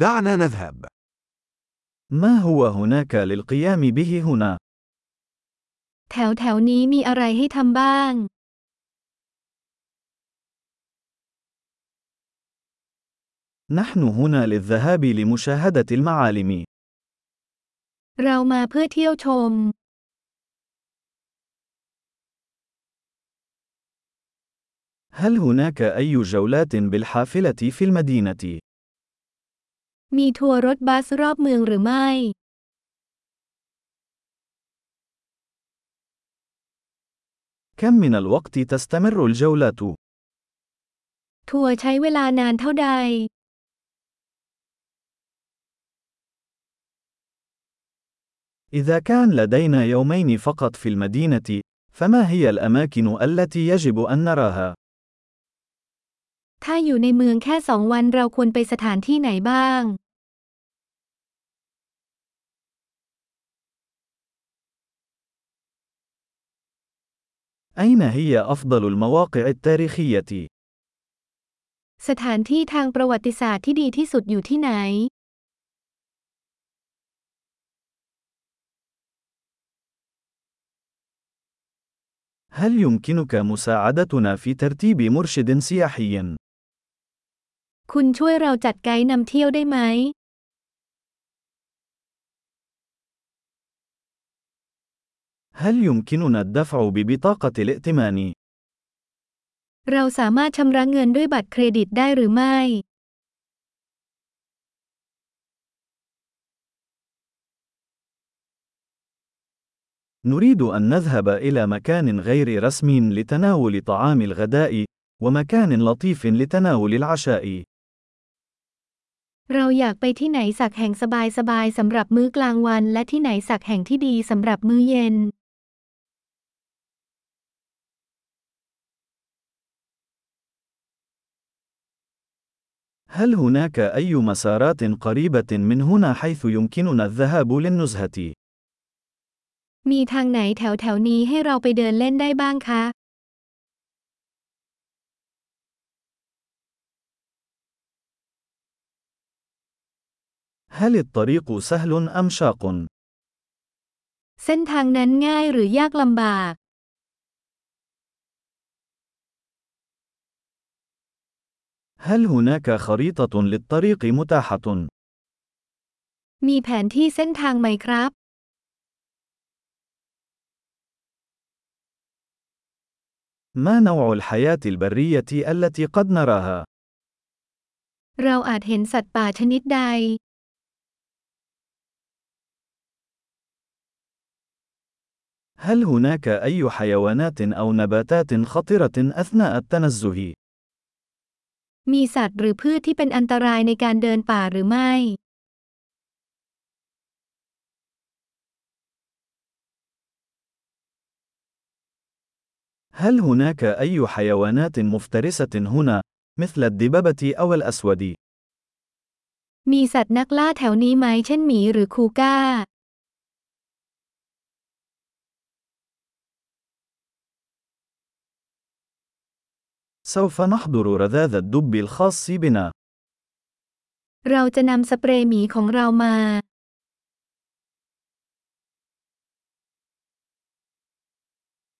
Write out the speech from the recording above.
دعنا نذهب. ما هو هناك للقيام به هنا؟ แถวแถวนี้มีอะไรให้ทำบ้าง نحن هنا للذهاب لمشاهدة المعالم. เรามาเพื่อเที่ยวชม هل هناك أي جولات بالحافلة في المدينة؟ มีทัวร์รถบัสรอบเมืองหรือไม่ كم من الوقت تستمر الجولات؟ ทัวร์ใช้เวลานานเท่าใด إذا كان لدينا يومين فقط في المدينة، فما هي الأماكن التي يجب أن نراها؟ ถ้าอยู่ในเมืองแค่สองวันเราควรไปสถานที่ไหนบ้าง أين هي أفضل المواقع التاريخية؟ สถานที่ทางประวัติศาสตร์ที่ดีที่สุดอยู่ที่ไหน هل يمكنك مساعدتنا في ترتيب مرشد سياحي؟ คุณช่วยเราจัดไกด์นำเที่ยวได้ไหม هل يمكننا الدفع ببطاقة الائتمان؟ เราสามารถชำระเงินด้วยบัตรเครดิตได้หรือไม่ نريد أن نذهب إلى مكان غير رسمي لتناول طعام الغداء، ومكان لطيف لتناول العشاء. เราอยากไปที่ไหนสักแห่งสบายๆสำหรับมื้อกลางวัน และที่ไหนสักแห่งที่ดีสำหรับมื้อเย็น هل هناك أي مسارات قريبة من هنا حيث يمكننا الذهاب للنزهة؟ มีทางไหนแถวแถวๆนี้ให้เราไปเดินเล่นได้บ้างคะ هل الطريق سهل أم شاق؟ เส้นทางนั้นง่ายหรือยากลำบาก هل هناك خريطة للطريق متاحة؟ มีแผนที่เส้นทางไหมครับ ما نوع الحياة البرية التي قد نراها؟ เราอาจเห็นสัตว์ป่าชนิดใด هل هناك أي حيوانات أو نباتات خطرة أثناء التنزه؟ มีสัตว์หรือพืชที่เป็นอันตรายในการเดินป่าหรือไม่ هل هناك أي حيوانات مفترسة هنا، مثل الدببة أو الأسود؟ มีสัตว์นักล่าแถวนี้ไหมเช่นหมีหรือคูก้า سوف نحضر رذاذ الدب الخاص بنا. เราจะนำสเปรย์หมีของเรามา